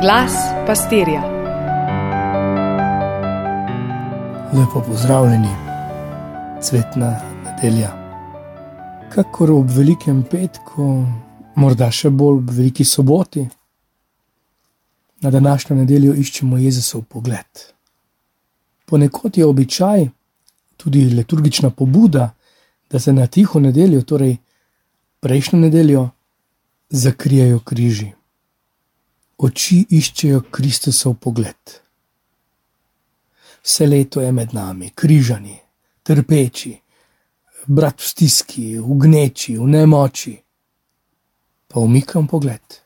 Glas pastirja. Lepo pozdravljeni, cvetna nedelja. Kakor ob velikem petku, morda še bolj ob veliki soboti, na današnjo nedeljo iščemo Jezusov pogled. Ponekod je običaj, tudi liturgična pobuda, da se na tiho nedeljo, torej prejšnjo nedeljo, zakrijajo križi oči iščejo Kristusov pogled. Vse leto je med nami, križani, trpeči, brat v stiski, v gneči, v nemoči. Pa umikam pogled.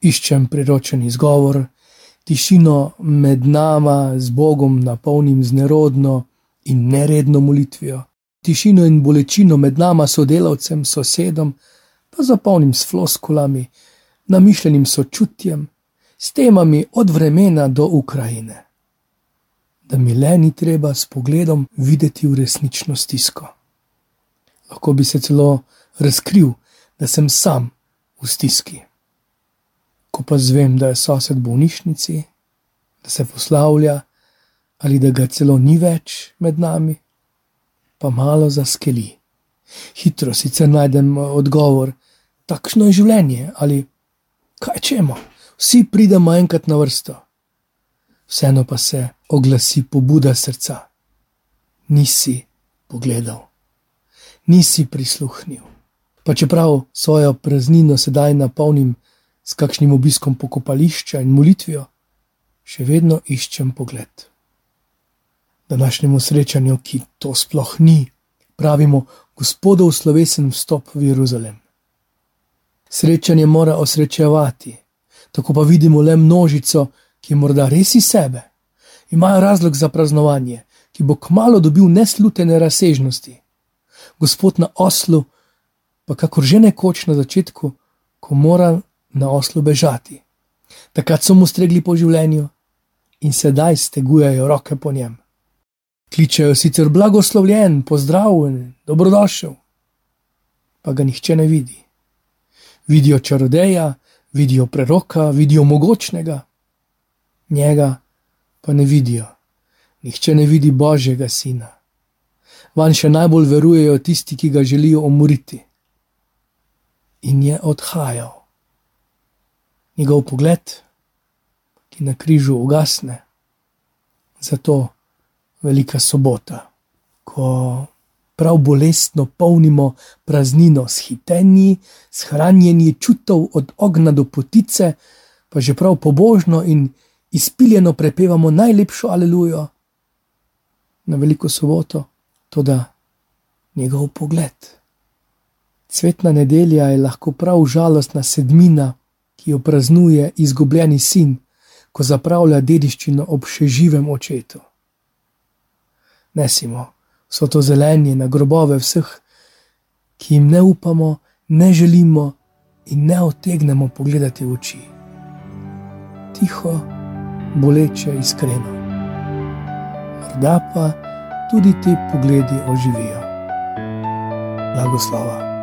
Iščem priročen izgovor, tišino med nama z Bogom, napolnim z nerodno in neredno molitvijo, tišino in bolečino med nama, sodelavcem, sosedom, pa zapolnim s floskulami, namišljenim sočutjem, s temami od vremena do Ukrajine. Da mi le ni treba s pogledom videti v resnično stisko. Lahko bi se celo razkril, da sem sam v stiski. Ko pa zvem, da je sosed v bolnišnici, da se poslavlja ali da ga celo ni več med nami, pa malo zaskeli. Hitro sicer najdem odgovor, takšno je življenje ali kaj čemo, vsi pridemo enkrat na vrsto. Vseeno pa se oglasi pobuda srca. Nisi pogledal, nisi prisluhnil. Pa čeprav svojo praznino sedaj napolnim s kakšnim obiskom pokopališča in molitvijo, še vedno iščem pogled. Današnjemu srečanju, ki to sploh ni, pravimo Gospodov slovesen vstop v Jeruzalem. Srečanje mora osrečevati, tako pa vidimo le množico, ki morda res iz sebe. Imajo razlog za praznovanje, ki bo kmalo dobil neslutene razsežnosti. Gospod na oslu, pa kakor že nekoč na začetku, ko mora na oslu bežati. Takrat so mu stregli po življenju in sedaj stegujejo roke po njem. Kličejo sicer blagoslovljen, pozdravljen, dobrodošel, pa ga nihče ne vidi vidijo čarodeja, vidijo preroka, vidijo mogočnega, njega pa ne vidijo. Nihče ne vidi Božjega sina. Van še najbolj verujejo tisti, ki ga želijo umoriti. In je odhajal. Njegov pogled, ki na križu ugasne, zato velika sobota, ko prav bolestno polnimo praznino s hitenji, s hranjenji čutov od ogna do potice, pa že prav pobožno in izpiljeno prepevamo najlepšo alelujo na veliko soboto, tudi njegov pogled. Cvetna nedelja je lahko prav žalostna sedmina, ki jo praznuje izgubljeni sin, ko zapravlja dediščino ob še živem očetu. Nesimo so to zelenje na grobove vseh, ki jim ne upamo, ne želimo in ne otegnemo pogledati v oči. Tiho, boleče, iskreno. Morda pa tudi ti pogledi oživijo. Blagoslova.